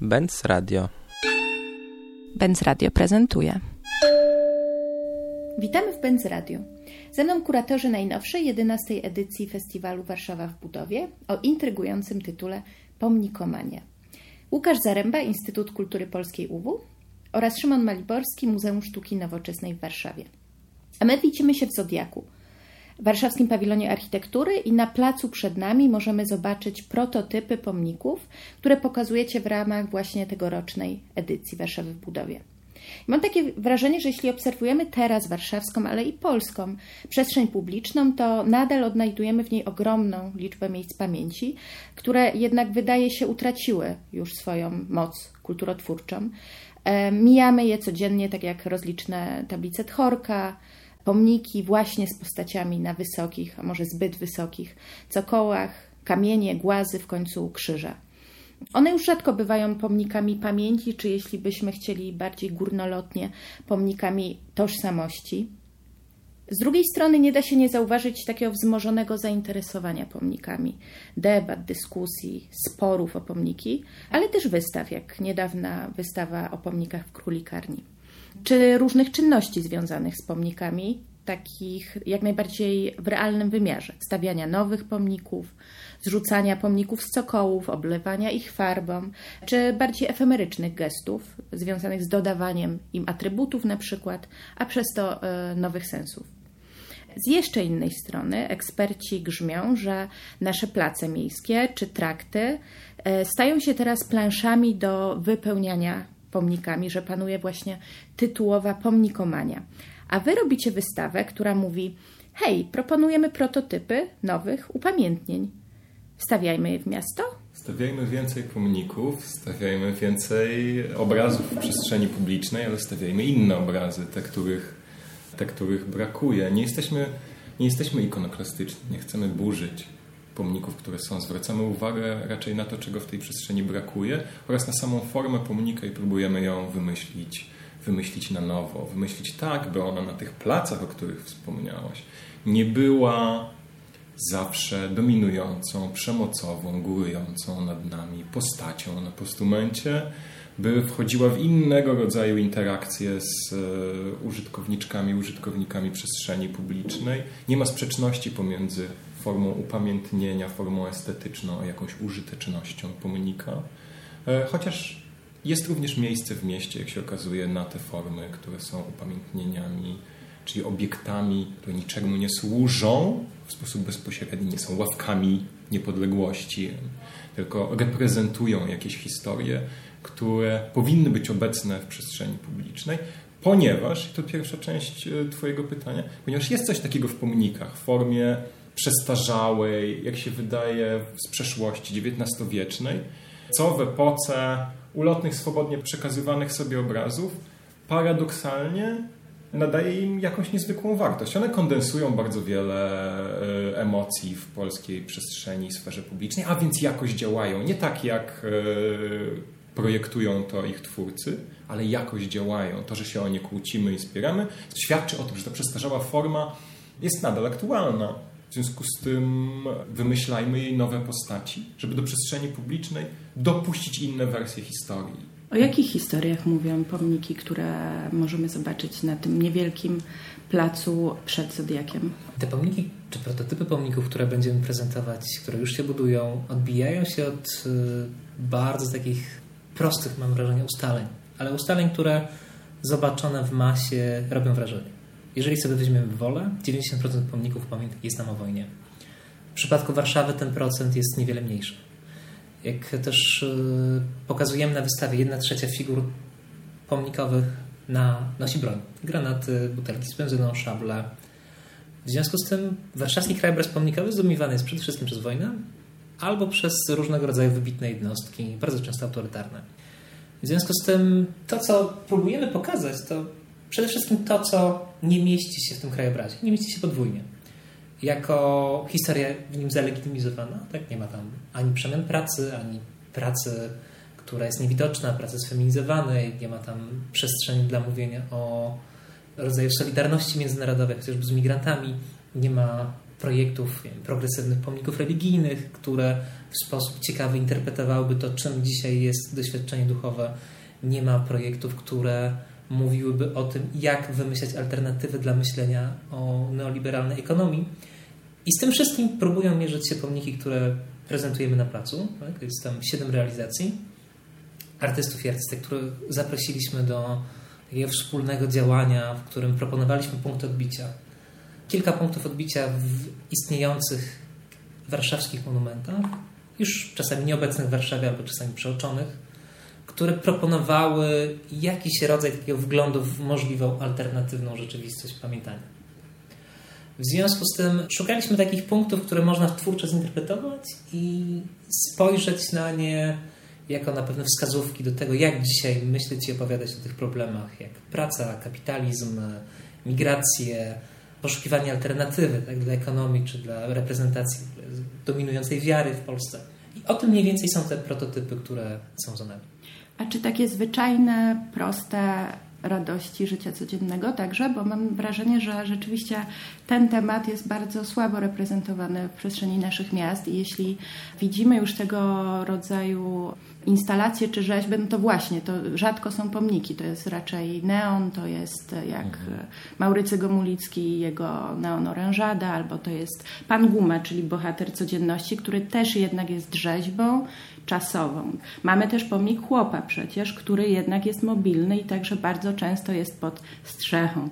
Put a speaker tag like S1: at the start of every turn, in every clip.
S1: Benz Radio.
S2: Benz Radio prezentuje.
S3: Witamy w Benz Radio. Ze mną kuratorzy najnowszej, 11 edycji Festiwalu Warszawa w Budowie o intrygującym tytule Pomnikomania. Łukasz Zaręba, Instytut Kultury Polskiej UW oraz Szymon Maliborski, Muzeum Sztuki Nowoczesnej w Warszawie. A my widzimy się w Zodiaku, warszawskim pawilonie architektury i na placu przed nami możemy zobaczyć prototypy pomników, które pokazujecie w ramach właśnie tegorocznej edycji Warszawy w budowie. Mam takie wrażenie, że jeśli obserwujemy teraz warszawską, ale i polską przestrzeń publiczną, to nadal odnajdujemy w niej ogromną liczbę miejsc pamięci, które jednak wydaje się utraciły już swoją moc kulturotwórczą. E, mijamy je codziennie, tak jak rozliczne tablice Tchorka, pomniki właśnie z postaciami na wysokich, a może zbyt wysokich cokołach, kamienie, głazy, w końcu krzyże. One już rzadko bywają pomnikami pamięci, czy jeśli byśmy chcieli bardziej górnolotnie, pomnikami tożsamości. Z drugiej strony nie da się nie zauważyć takiego wzmożonego zainteresowania pomnikami, debat, dyskusji, sporów o pomniki, ale też wystaw, jak niedawna wystawa o pomnikach w Królikarni czy różnych czynności związanych z pomnikami, takich jak najbardziej w realnym wymiarze. Stawiania nowych pomników, zrzucania pomników z cokołów, oblewania ich farbą, czy bardziej efemerycznych gestów związanych z dodawaniem im atrybutów na przykład, a przez to e, nowych sensów. Z jeszcze innej strony eksperci grzmią, że nasze place miejskie czy trakty e, stają się teraz planszami do wypełniania pomnikami, że panuje właśnie tytułowa pomnikomania. A wy robicie wystawę, która mówi: hej, proponujemy prototypy nowych upamiętnień. Stawiajmy je w miasto?
S4: Stawiajmy więcej pomników, stawiajmy więcej obrazów w przestrzeni publicznej, ale stawiajmy inne obrazy, te których, te, których brakuje. Nie jesteśmy, nie jesteśmy ikonoklastyczni, nie chcemy burzyć pomników, które są. Zwracamy uwagę raczej na to, czego w tej przestrzeni brakuje oraz na samą formę pomnika i próbujemy ją wymyślić, wymyślić na nowo, wymyślić tak, by ona na tych placach, o których wspomniałaś, nie była zawsze dominującą, przemocową, górującą nad nami postacią na postumencie, by wchodziła w innego rodzaju interakcje z e, użytkowniczkami, użytkownikami przestrzeni publicznej. Nie ma sprzeczności pomiędzy formą upamiętnienia, formą estetyczną, jakąś użytecznością pomnika. E, chociaż jest również miejsce w mieście, jak się okazuje, na te formy, które są upamiętnieniami, czyli obiektami, które niczemu nie służą w sposób bezpośredni, nie są ławkami niepodległości, tylko reprezentują jakieś historie, które powinny być obecne w przestrzeni publicznej, ponieważ, i to pierwsza część e, Twojego pytania, ponieważ jest coś takiego w pomnikach w formie przestarzałej, jak się wydaje, z przeszłości XIX-wiecznej, co w epoce ulotnych, swobodnie przekazywanych sobie obrazów paradoksalnie nadaje im jakąś niezwykłą wartość. One kondensują bardzo wiele e, emocji w polskiej przestrzeni, sferze publicznej, a więc jakoś działają. Nie tak jak e, projektują to ich twórcy, ale jakoś działają. To, że się o nie kłócimy i spieramy, świadczy o tym, że ta przestarzała forma jest nadal aktualna. W związku z tym wymyślajmy jej nowe postaci, żeby do przestrzeni publicznej dopuścić inne wersje historii.
S3: O jakich historiach mówią pomniki, które możemy zobaczyć na tym niewielkim placu przed Zodiakiem?
S5: Te pomniki, czy prototypy pomników, które będziemy prezentować, które już się budują, odbijają się od y, bardzo takich prostych, mam wrażenie, ustaleń, ale ustaleń, które zobaczone w masie robią wrażenie. Jeżeli sobie weźmiemy wolę, 90% pomników pamiętnik jest nam o wojnie. W przypadku Warszawy ten procent jest niewiele mniejszy. Jak też y, pokazujemy na wystawie, jedna trzecia figur pomnikowych na, nosi broń. Granaty, butelki z benzyną, szable. W związku z tym warszawski krajobraz pomnikowy zdominowany jest przede wszystkim przez wojnę albo przez różnego rodzaju wybitne jednostki, bardzo często autorytarne. W związku z tym to, co próbujemy pokazać, to przede wszystkim to, co nie mieści się w tym krajobrazie. Nie mieści się podwójnie. Jako historia w nim zalegitymizowana, tak? Nie ma tam ani przemian pracy, ani pracy, która jest niewidoczna, pracy sfeminizowanej, nie ma tam przestrzeni dla mówienia o rodzaju solidarności międzynarodowej, chociażby z migrantami, nie ma projektów wiem, progresywnych pomników religijnych, które w sposób ciekawy interpretowałyby to, czym dzisiaj jest doświadczenie duchowe. Nie ma projektów, które mówiłyby o tym, jak wymyślać alternatywy dla myślenia o neoliberalnej ekonomii. I z tym wszystkim próbują mierzyć się pomniki, które prezentujemy na placu. Tak? Jest tam siedem realizacji artystów i artystek, których zaprosiliśmy do takiego wspólnego działania, w którym proponowaliśmy punkty odbicia. Kilka punktów odbicia w istniejących warszawskich monumentach, już czasami nieobecnych w Warszawie, albo czasami przeoczonych, które proponowały jakiś rodzaj takiego wglądu w możliwą alternatywną rzeczywistość pamiętania. W związku z tym szukaliśmy takich punktów, które można twórczo zinterpretować i spojrzeć na nie jako na pewne wskazówki do tego, jak dzisiaj myśleć i opowiadać o tych problemach, jak praca, kapitalizm, migracje, poszukiwanie alternatywy tak, dla ekonomii czy dla reprezentacji dominującej wiary w Polsce. I o tym mniej więcej są te prototypy, które są za nami.
S3: A czy takie zwyczajne, proste radości życia codziennego także, bo mam wrażenie, że rzeczywiście ten temat jest bardzo słabo reprezentowany w przestrzeni naszych miast i jeśli widzimy już tego rodzaju instalacje czy rzeźby, no to właśnie, to rzadko są pomniki, to jest raczej neon, to jest jak mhm. Maurycy Gomulicki i jego neon orężada, albo to jest Pan Guma, czyli bohater codzienności, który też jednak jest rzeźbą czasową. Mamy też pomnik chłopa przecież, który jednak jest mobilny i także bardzo często jest pod strzechą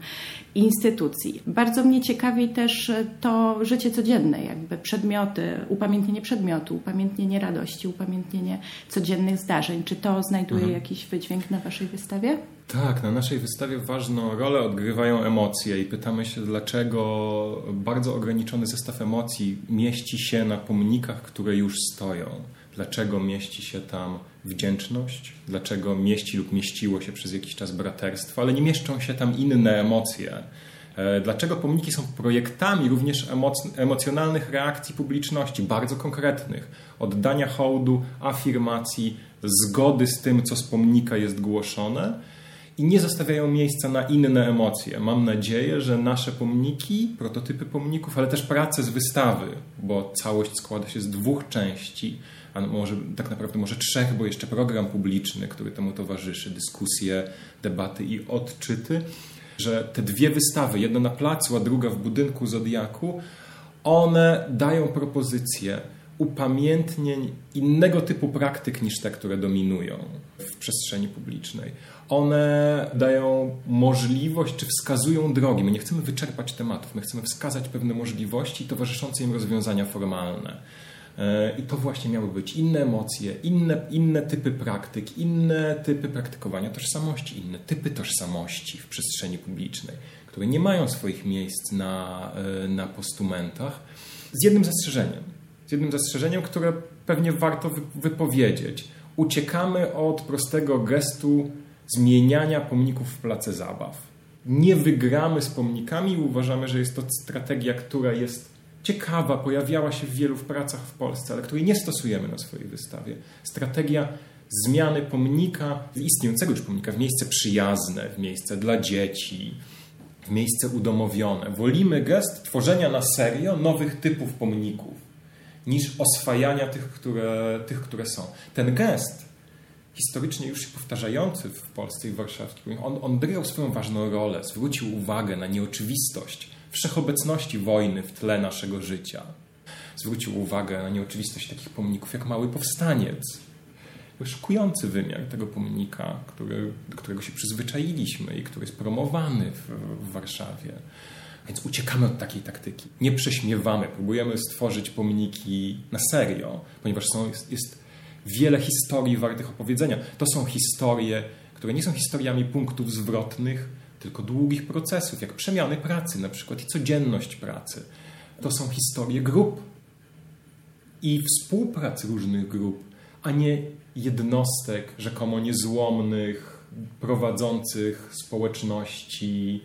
S3: instytucji. Bardzo mnie ciekawi też to życie codzienne, jakby przedmioty, upamiętnienie przedmiotu, upamiętnienie radości, upamiętnienie codziennych zdarzeń. Czy to znajduje mhm. jakiś wydźwięk na Waszej wystawie?
S4: Tak, na naszej wystawie ważną rolę odgrywają emocje i pytamy się, dlaczego bardzo ograniczony zestaw emocji mieści się na pomnikach, które już stoją dlaczego mieści się tam wdzięczność, dlaczego mieści lub mieściło się przez jakiś czas braterstwo, ale nie mieszczą się tam inne emocje. E, dlaczego pomniki są projektami również emocjonalnych reakcji publiczności, bardzo konkretnych, oddania hołdu, afirmacji, zgody z tym, co z pomnika jest głoszone i nie zostawiają miejsca na inne emocje. Mam nadzieję, że nasze pomniki, prototypy pomników, ale też prace z wystawy, bo całość składa się z dwóch części, a może tak naprawdę może trzech, bo jeszcze program publiczny, który temu towarzyszy, dyskusje, debaty i odczyty, że te dwie wystawy, jedna na placu, a druga w budynku Zodiaku, one dają propozycję upamiętnień innego typu praktyk niż te, które dominują w przestrzeni publicznej. One dają możliwość, czy wskazują drogi. My nie chcemy wyczerpać tematów, my chcemy wskazać pewne możliwości towarzyszące im rozwiązania formalne. E, I to właśnie miały być inne emocje, inne, inne typy praktyk, inne typy praktykowania tożsamości, inne typy tożsamości w przestrzeni publicznej, które nie mają swoich miejsc na, e, na postumentach, z jednym zastrzeżeniem. Z jednym zastrzeżeniem, które pewnie warto wypowiedzieć. Uciekamy od prostego gestu zmieniania pomników w place zabaw. Nie wygramy z pomnikami i uważamy, że jest to strategia, która jest ciekawa, pojawiała się w wielu pracach w Polsce, ale której nie stosujemy na swojej wystawie. Strategia zmiany pomnika, istniejącego już pomnika, w miejsce przyjazne, w miejsce dla dzieci, w miejsce udomowione. Wolimy gest tworzenia na serio nowych typów pomników, niż oswajania tych, które, tych, które są. Ten gest, historycznie już się powtarzający w Polsce i w warszawskim, on, on swoją ważną rolę, zwrócił uwagę na nieoczywistość wszechobecności wojny w tle naszego życia. Zwrócił uwagę na nieoczywistość takich pomników jak Mały Powstaniec. Szokujący wymiar tego pomnika, który, do którego się przyzwyczailiśmy i który jest promowany w, w Warszawie. Więc uciekamy od takiej taktyki. Nie prześmiewamy, próbujemy stworzyć pomniki na serio, ponieważ są, jest, jest wiele historii wartych opowiedzenia. To są historie, które nie są historiami punktów zwrotnych, tylko długich procesów, jak przemiany pracy na przykład i codzienność pracy. To są historie grup i współpracy różnych grup, a nie jednostek rzekomo niezłomnych, prowadzących społeczności,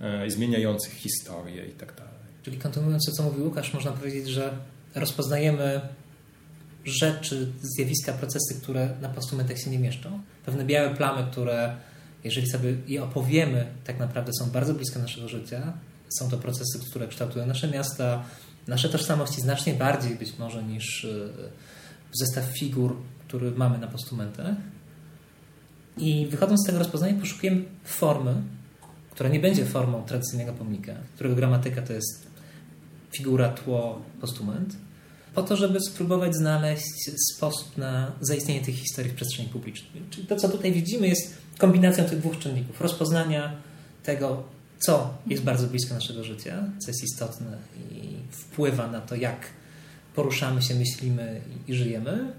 S4: e, zmieniających historię i tak.
S5: Czyli kontynuując to, co mówił Łukasz, można powiedzieć, że rozpoznajemy rzeczy, zjawiska, procesy, które na postumentach się nie mieszczą. Pewne białe plamy, które jeżeli sobie je opowiemy, tak naprawdę są bardzo blisko naszego życia. Są to procesy, które kształtują nasze miasta, nasze tożsamości znacznie bardziej być może niż zestaw figur, który mamy na postumentach. I wychodząc z tego rozpoznania, poszukujemy formy, która nie będzie formą tradycyjnego pomnika, którego gramatyka to jest figura, tło, postument, po to, żeby spróbować znaleźć sposób na zaistnienie tych historii w przestrzeni publicznej. Czyli to, co tutaj widzimy, jest kombinacją tych dwóch czynników: rozpoznania tego, co jest bardzo blisko naszego życia, co jest istotne i wpływa na to, jak poruszamy się, myślimy i żyjemy,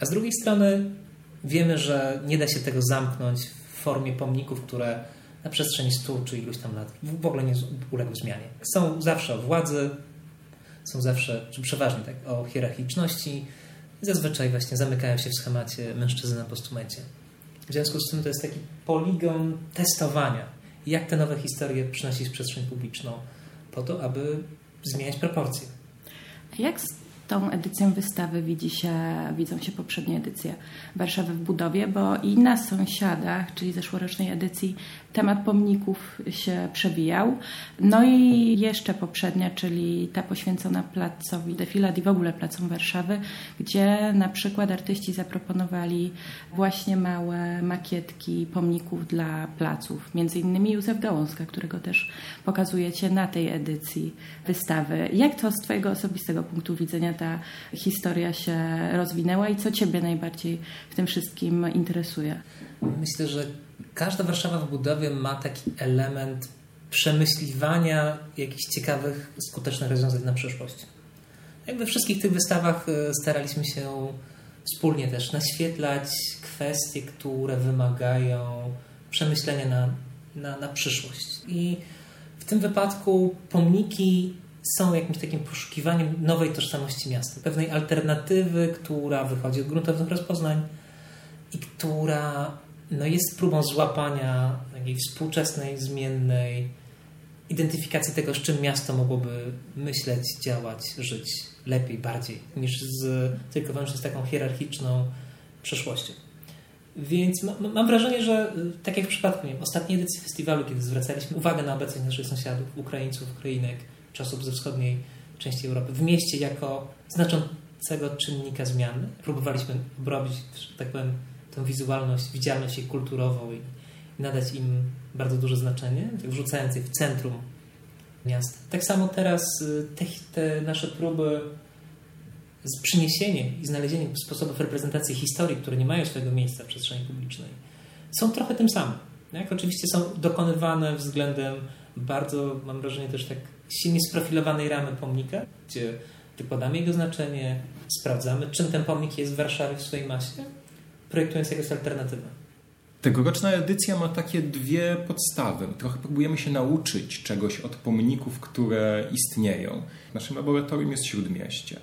S5: a z drugiej strony wiemy, że nie da się tego zamknąć w formie pomników, które na przestrzeni 100 czy iluś tam lat w ogóle nie uległy zmianie. Są zawsze o władzy, są zawsze, czy przeważnie tak, o hierarchiczności. Zazwyczaj właśnie zamykają się w schemacie mężczyzny na postumencie. W związku z tym to jest taki poligon testowania, jak te nowe historie przynosić w przestrzeń publiczną, po to, aby zmieniać proporcje.
S3: Jak tą edycją wystawy widzi się, widzą się poprzednie edycje Warszawy w budowie, bo i na sąsiadach, czyli zeszłorocznej edycji, temat pomników się przewijał. No i jeszcze poprzednia, czyli ta poświęcona placowi Defilat i w ogóle placom Warszawy, gdzie na przykład artyści zaproponowali właśnie małe makietki pomników dla placów. Między innymi Józef Gałązka, którego też pokazujecie na tej edycji wystawy. Jak to z Twojego osobistego punktu widzenia ta historia się rozwinęła i co Ciebie najbardziej w tym wszystkim interesuje?
S5: Myślę, że każda Warszawa w budowie ma taki element przemyśliwania jakichś ciekawych, skutecznych rozwiązań na przyszłość. Jak we wszystkich tych wystawach e, staraliśmy się wspólnie też naświetlać kwestie, które wymagają przemyślenia na, na, na przyszłość. I w tym wypadku pomniki są jakimś takim poszukiwaniem nowej tożsamości miasta, pewnej alternatywy, która wychodzi od gruntownych rozpoznań i która no, jest próbą złapania takiej współczesnej, zmiennej identyfikacji tego, z czym miasto mogłoby myśleć, działać, żyć lepiej, bardziej niż z, tylko wyłącznie z taką hierarchiczną przeszłością. Więc ma, mam wrażenie, że y, tak jak w przypadku nie ostatniej edycji festiwalu, kiedy zwracaliśmy uwagę na obecność naszych sąsiadów, Ukraińców, Ukrainek, czy osób ze wschodniej części Europy w mieście jako znaczącego czynnika zmiany. Próbowaliśmy obrobić, że tak powiem, tę wizualność, widzialność ich kulturową i nadać im bardzo duże znaczenie, tak wrzucając je w centrum miasta. Tak samo teraz y, te, te nasze próby z przyniesieniem i znalezieniem sposobów reprezentacji historii, które nie mają swojego miejsca w przestrzeni publicznej, są trochę tym samym. Jak oczywiście są dokonywane względem bardzo, mam wrażenie, też tak silnie sprofilowanej ramy pomnika, gdzie wykładamy jego znaczenie, sprawdzamy, czym ten pomnik jest w Warszawie w swojej masie, projektując jego alternatywę.
S4: Tegoroczna edycja ma takie dwie podstawy. Trochę próbujemy się nauczyć czegoś od pomników, które istnieją. Naszym laboratorium jest śródmieście.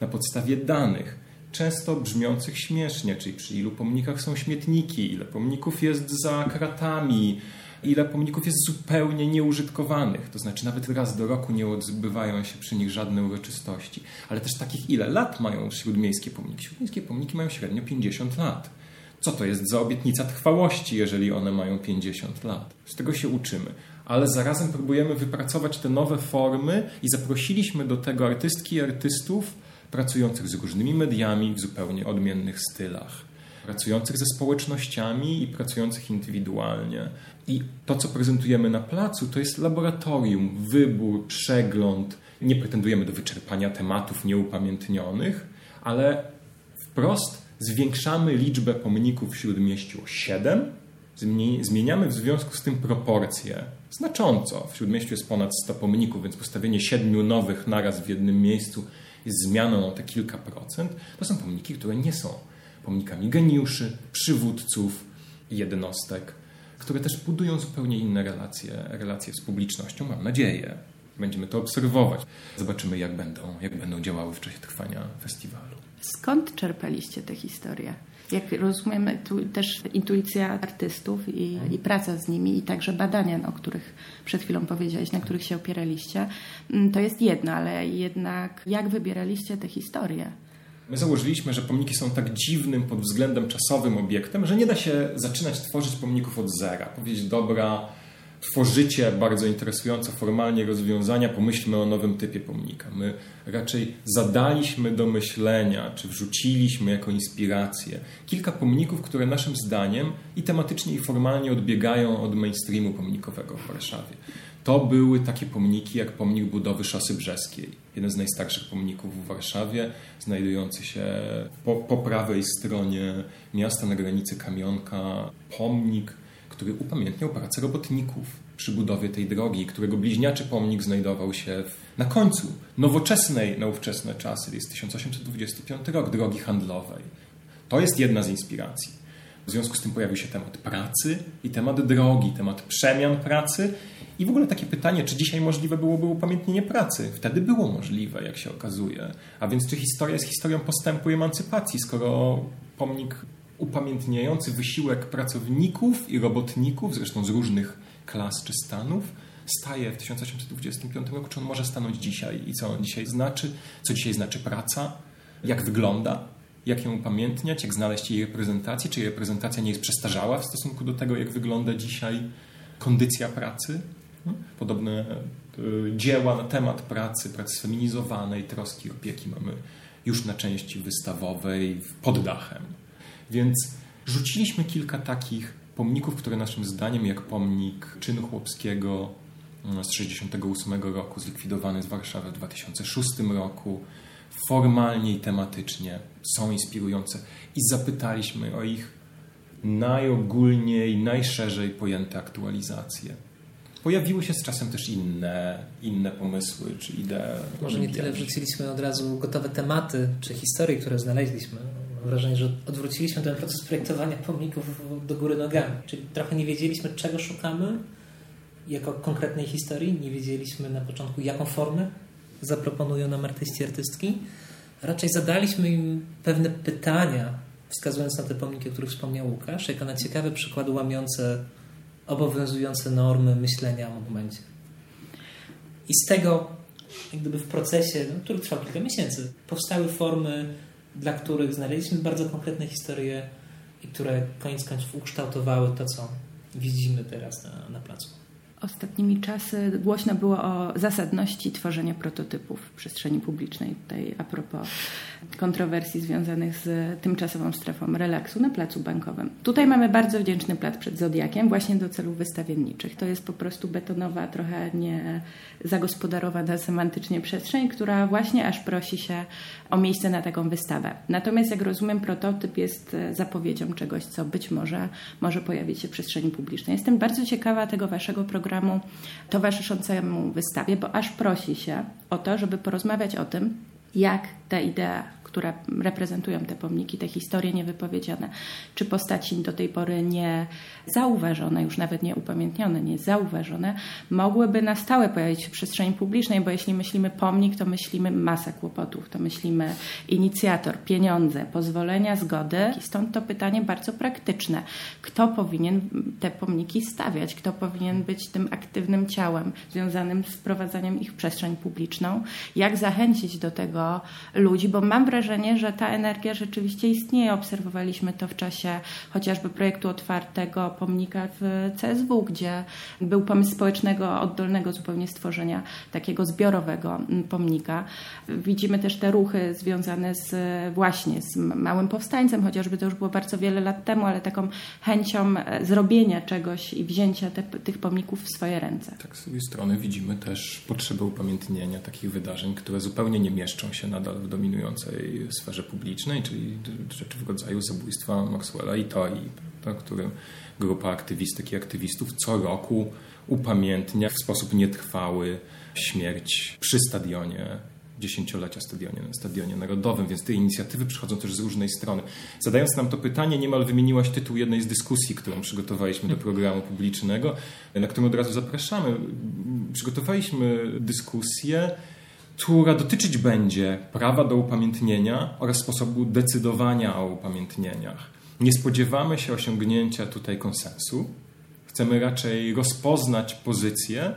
S4: Na podstawie danych, często brzmiących śmiesznie, czyli przy ilu pomnikach są śmietniki, ile pomników jest za kratami, ile pomników jest zupełnie nieużytkowanych. To znaczy nawet raz do roku nie odbywają się przy nich żadne uroczystości. Ale też takich ile lat mają śródmiejskie pomniki. Śródmiejskie pomniki mają średnio 50 lat. Co to jest za obietnica trwałości, jeżeli one mają 50 lat? Z tego się uczymy. Ale zarazem próbujemy wypracować te nowe formy i zaprosiliśmy do tego artystki i artystów pracujących z różnymi mediami w zupełnie odmiennych stylach pracujących ze społecznościami i pracujących indywidualnie. I to, co prezentujemy na placu, to jest laboratorium, wybór, przegląd. Nie pretendujemy do wyczerpania tematów nieupamiętnionych, ale wprost zwiększamy liczbę pomników w Śródmieściu o 7, zmieniamy w związku z tym proporcje znacząco. W Śródmieściu jest ponad 100 pomników, więc postawienie siedmiu nowych naraz w jednym miejscu jest zmianą o te kilka procent. To są pomniki, które nie są pomnikami geniuszy, przywódców, jednostek, które też budują zupełnie inne relacje, relacje z publicznością, mam nadzieję. Będziemy to obserwować. Zobaczymy, jak będą, jak będą działały w czasie trwania festiwalu.
S3: Skąd czerpaliście te historie? Jak rozumiem, tu też intuicja artystów i, i, praca z nimi, i także badania, o których przed chwilą powiedziałeś, na których się opieraliście, mm, to jest jedno, ale jednak jak wybieraliście te historie?
S4: My założyliśmy, że pomniki są tak dziwnym pod względem czasowym obiektem, że nie da się zaczynać tworzyć pomników od zera. Powiedzieć, dobra, tworzycie bardzo interesujące formalnie rozwiązania, pomyślmy o nowym typie pomnika. My raczej zadaliśmy do myślenia, czy wrzuciliśmy jako inspirację kilka pomników, które naszym zdaniem i tematycznie, i formalnie odbiegają od mainstreamu pomnikowego w Warszawie. To były takie pomniki jak pomnik budowy Szosy Brzeskiej, jeden z najstarszych pomników w Warszawie, znajdujący się po, po prawej stronie miasta na granicy Kamionka. Pomnik, który upamiętniał pracę robotników przy budowie tej drogi, którego bliźniaczy pomnik znajdował się na końcu nowoczesnej na ówczesne czasy, jest 1825 rok, drogi handlowej. To jest jedna z inspiracji. W związku z tym pojawił się temat pracy i temat drogi, temat przemian pracy i w ogóle takie pytanie, czy dzisiaj możliwe byłoby upamiętnienie pracy? Wtedy było możliwe, jak się okazuje. A więc czy historia jest historią postępu i emancypacji, skoro pomnik upamiętniający wysiłek pracowników i robotników, zresztą z różnych klas czy stanów, staje w 1825 roku, czy on może stanąć dzisiaj? I co on dzisiaj znaczy, co dzisiaj znaczy praca, jak wygląda, jak ją upamiętniać, jak znaleźć jej reprezentację, czy jej reprezentacja nie jest przestarzała w stosunku do tego, jak wygląda dzisiaj kondycja pracy. Podobne e, dzieła na temat pracy, pracy sfeminizowanej, troski, opieki mamy już na części wystawowej pod dachem. Więc rzuciliśmy kilka takich pomników, które naszym zdaniem, jak pomnik czynu chłopskiego mm, z 1968 roku, zlikwidowany z Warszawy w 2006 roku, formalnie i tematycznie są inspirujące i zapytaliśmy o ich najogólniej, najszerzej pojęte aktualizacje. Pojawiły się z czasem też inne, inne pomysły czy idee.
S5: Może nie tyle wrzuciliśmy od razu gotowe tematy czy historie, które znaleźliśmy. Mam wrażenie, że odwróciliśmy ten proces projektowania pomników do góry nogami. Czyli trochę nie wiedzieliśmy, czego szukamy jako konkretnej historii. Nie wiedzieliśmy na początku, jaką formę zaproponują nam artyści, artystki. Raczej zadaliśmy im pewne pytania, wskazując na te pomniki, o których wspomniał Łukasz, jako na ciekawe przykłady łamiące obowiązujące normy myślenia o monumencie. I z tego, jak gdyby w procesie, no, który trwał kilka miesięcy, powstały formy, dla których znaleźliśmy bardzo konkretne historie i które koniec końców ukształtowały to, co widzimy teraz na, na placu.
S3: Ostatnimi czasy głośno było o zasadności tworzenia prototypów w przestrzeni publicznej. Tutaj a propos kontrowersji związanych z tymczasową strefą relaksu na placu bankowym. Tutaj mamy bardzo wdzięczny plac przed Zodiakiem właśnie do celów wystawienniczych. To jest po prostu betonowa, trochę nie zagospodarowana semantycznie przestrzeń, która właśnie aż prosi się o miejsce na taką wystawę. Natomiast jak rozumiem, prototyp jest zapowiedzią czegoś, co być może może pojawić się w przestrzeni publicznej. Jestem bardzo ciekawa tego waszego programu towarzyszącemu wystawie, bo aż prosi się o to, żeby porozmawiać o tym, jak ta idea które reprezentują te pomniki, te historie niewypowiedziane, czy postaci do tej pory nie zauważone, już nawet nie upamiętnione, nie zauważone, mogłyby na stałe pojawić się w przestrzeni publicznej, bo jeśli myślimy pomnik, to myślimy masę kłopotów, to myślimy inicjator, pieniądze, pozwolenia, zgody. I stąd to pytanie bardzo praktyczne. Kto powinien te pomniki stawiać? Kto powinien być tym aktywnym ciałem związanym z wprowadzaniem ich w przestrzeń publiczną? Jak zachęcić do tego ludzi? Bo mam wrażenie, wrażenie, że ta energia rzeczywiście istnieje. Obserwowaliśmy to w czasie chociażby projektu otwartego pomnika w CSW, gdzie był pomysł społecznego, oddolnego zupełnie stworzenia takiego zbiorowego pomnika. Widzimy też te ruchy związane z właśnie z małym powstańcem, chociażby to już było bardzo wiele lat temu, ale taką chęcią zrobienia czegoś i wzięcia te, tych pomników w swoje ręce.
S4: Tak, z drugiej strony widzimy też potrzebę upamiętnienia takich wydarzeń, które zupełnie nie mieszczą się nadal w dominującej sferze publicznej, czyli rzeczy w rodzaju zabójstwa Maxwella i Toi, którym grupa aktywistek i aktywistów co roku upamiętnia w sposób nietrwały śmierć przy stadionie dziesięciolecia stadionie, stadionie narodowym, więc te inicjatywy przychodzą też z różnej strony. Zadając nam to pytanie, niemal wymieniłaś tytuł jednej z dyskusji, którą przygotowaliśmy do programu publicznego, na którą od razu zapraszamy. Przygotowaliśmy dyskusję która dotyczyć będzie prawa do upamiętnienia oraz sposobu decydowania o upamiętnieniach. Nie spodziewamy się osiągnięcia tutaj konsensu. Chcemy raczej rozpoznać pozycję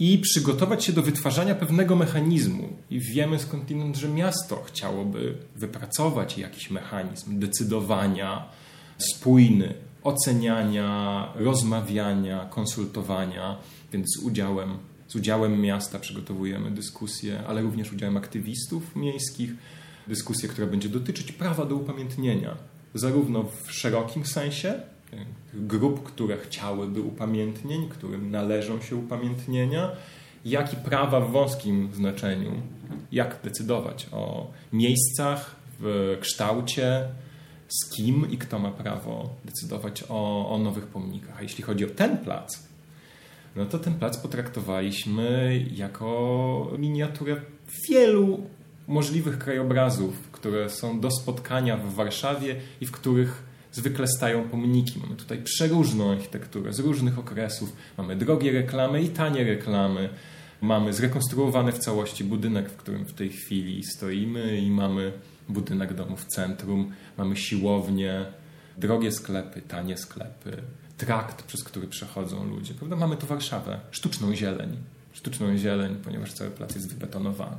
S4: i przygotować się do wytwarzania pewnego mechanizmu. I wiemy skądinąd, że miasto chciałoby wypracować jakiś mechanizm decydowania spójny oceniania, rozmawiania, konsultowania, więc z udziałem, z udziałem miasta przygotowujemy dyskusję, ale również udziałem aktywistów miejskich, dyskusję, która będzie dotyczyć prawa do upamiętnienia, zarówno w szerokim sensie, grup, które chciałyby upamiętnień, którym należą się upamiętnienia, jak i prawa w wąskim znaczeniu, jak decydować o miejscach, w kształcie, z kim i kto ma prawo decydować o, o nowych pomnikach. A jeśli chodzi o ten plac, no to ten plac potraktowaliśmy jako miniaturę wielu możliwych krajobrazów, które są do spotkania w Warszawie i w których zwykle stają pomniki. Mamy tutaj przeróżną architekturę z różnych okresów. Mamy drogie reklamy i tanie reklamy. Mamy zrekonstruowany w całości budynek, w którym w tej chwili stoimy i mamy budynek domu w centrum, mamy siłownię, drogie sklepy, tanie sklepy, trakt, przez który przechodzą ludzie. Prawda? Mamy tu Warszawę, sztuczną zieleń. Sztuczną zieleń, ponieważ cały plac jest wybetonowany.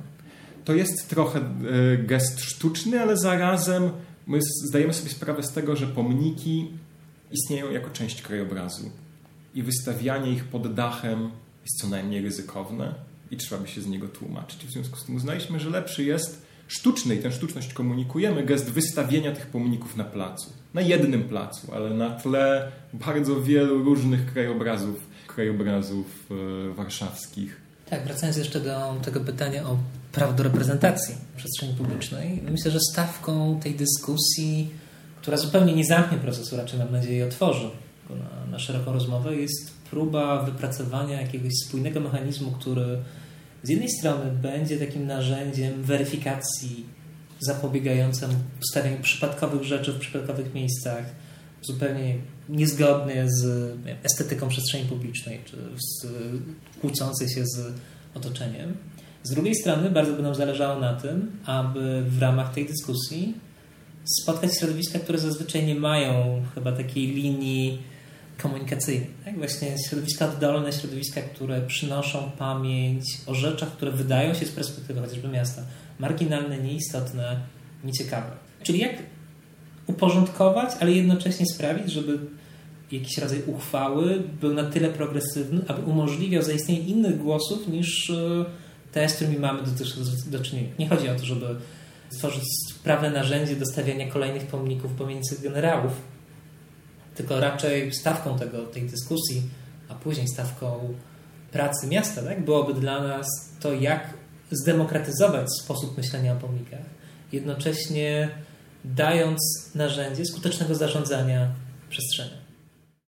S4: To jest trochę e, gest sztuczny, ale zarazem my zdajemy sobie sprawę z tego, że pomniki istnieją jako część krajobrazu i wystawianie ich pod dachem jest co najmniej ryzykowne i trzeba by się z niego tłumaczyć. W związku z tym uznaliśmy, że lepszy jest sztuczny i tę sztuczność komunikujemy, gest wystawienia tych pomników na placu. Na jednym placu, ale na tle bardzo wielu różnych krajobrazów, krajobrazów e, warszawskich.
S5: Tak, wracając jeszcze do tego pytania o prawo do reprezentacji w przestrzeni publicznej, myślę, że stawką tej dyskusji, która zupełnie nie zamknie procesu, raczej mam nadzieję otworzy na, na szeroką rozmowę, jest próba wypracowania jakiegoś spójnego mechanizmu, który z jednej strony będzie takim narzędziem weryfikacji zapobiegającym ustawianiu przypadkowych rzeczy w przypadkowych miejscach, zupełnie niezgodnie z estetyką przestrzeni publicznej, czy z kłócącej się z otoczeniem. Z drugiej strony bardzo by nam zależało na tym, aby w ramach tej dyskusji spotkać środowiska, które zazwyczaj nie mają chyba takiej linii komunikacyjnej. Tak? Właśnie środowiska oddolne, środowiska, które przynoszą pamięć o rzeczach, które wydają się z perspektywy chociażby miasta marginalne, nieistotne, nieciekawe. Czyli jak uporządkować, ale jednocześnie sprawić, żeby jakiś rodzaj uchwały był na tyle progresywny, aby umożliwiał zaistnienie innych głosów niż e, te, z którymi mamy do, czynienia. Nie chodzi o to, żeby stworzyć sprawne narzędzie do stawiania kolejnych pomników pomiędzy generałów, tylko raczej stawką tego, tej dyskusji, a później stawką pracy miasta, tak? byłoby dla nas to, jak zdemokratyzować sposób myślenia o pomnikach, jednocześnie dając narzędzie skutecznego zarządzania przestrzenią.